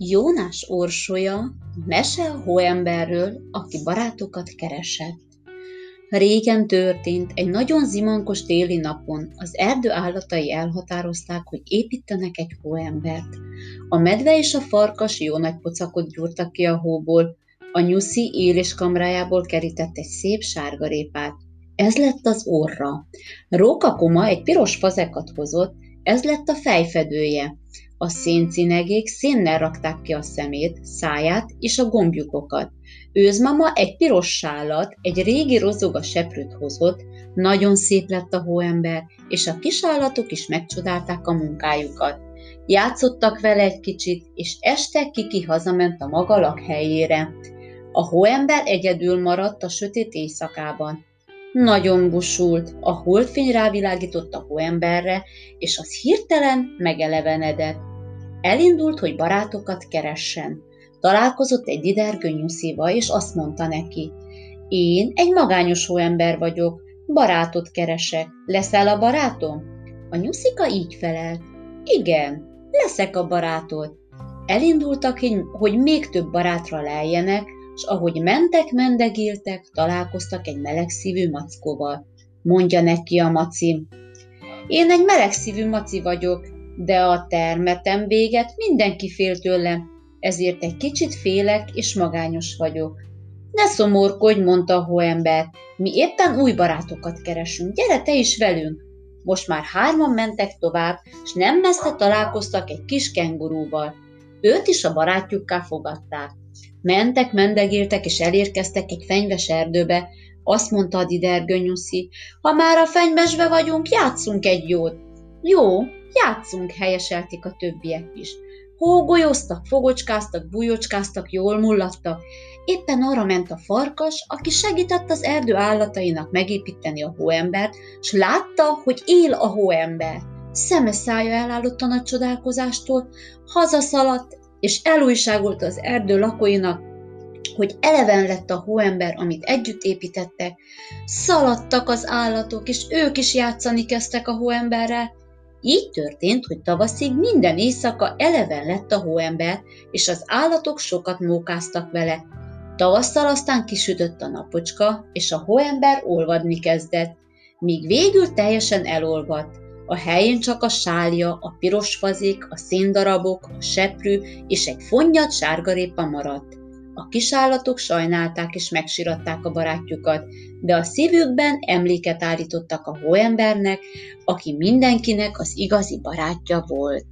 Jónás orsolya, mese a hóemberről, aki barátokat keresett. Régen történt, egy nagyon zimankos téli napon az erdő állatai elhatározták, hogy építenek egy hóembert. A medve és a farkas jó nagy pocakot gyúrtak ki a hóból, a nyuszi éléskamrájából kerített egy szép sárgarépát. Ez lett az orra. Róka koma egy piros fazekat hozott, ez lett a fejfedője. A széncinegék szénnel rakták ki a szemét, száját és a gombjukokat. Őzmama egy piros sálat, egy régi rozoga seprőt hozott, nagyon szép lett a hóember, és a kisállatok is megcsodálták a munkájukat. Játszottak vele egy kicsit, és este Kiki hazament a maga lakhelyére. A hóember egyedül maradt a sötét éjszakában. Nagyon busult, a holdfény rávilágított a hóemberre, és az hirtelen megelevenedett. Elindult, hogy barátokat keressen. Találkozott egy didergő nyuszival, és azt mondta neki, én egy magányos hóember vagyok, barátot keresek, leszel a barátom? A nyuszika így felelt, igen, leszek a barátod. Elindultak, hogy még több barátra leljenek, s ahogy mentek, mendegéltek, találkoztak egy melegszívű mackóval. Mondja neki a maci. Én egy melegszívű maci vagyok, de a termetem véget mindenki fél tőlem, ezért egy kicsit félek és magányos vagyok. Ne szomorkodj, mondta a hóember, mi éppen új barátokat keresünk, gyere te is velünk. Most már hárman mentek tovább, s nem messze találkoztak egy kis kengurúval. Őt is a barátjukká fogadták. Mentek, mendegéltek, és elérkeztek egy fenyves erdőbe. Azt mondta a didergönyuszi, ha már a fenyvesbe vagyunk, játszunk egy jót. Jó, játszunk, helyeselték a többiek is. Hógolyoztak, fogocskáztak, bujocskáztak, jól mullattak. Éppen arra ment a farkas, aki segített az erdő állatainak megépíteni a hóembert, s látta, hogy él a hóember. Szeme szája elállott a nagy csodálkozástól, hazaszaladt, és elújságolt az erdő lakóinak, hogy eleven lett a hóember, amit együtt építettek. Szaladtak az állatok, és ők is játszani kezdtek a hóemberrel. Így történt, hogy tavaszig minden éjszaka eleven lett a hóember, és az állatok sokat mókáztak vele. Tavasszal aztán kisütött a napocska, és a hóember olvadni kezdett, míg végül teljesen elolvadt. A helyén csak a sálja, a piros fazék, a széndarabok, a seprű és egy fonnyat sárgarépa maradt. A kisállatok sajnálták és megsiratták a barátjukat, de a szívükben emléket állítottak a hóembernek, aki mindenkinek az igazi barátja volt.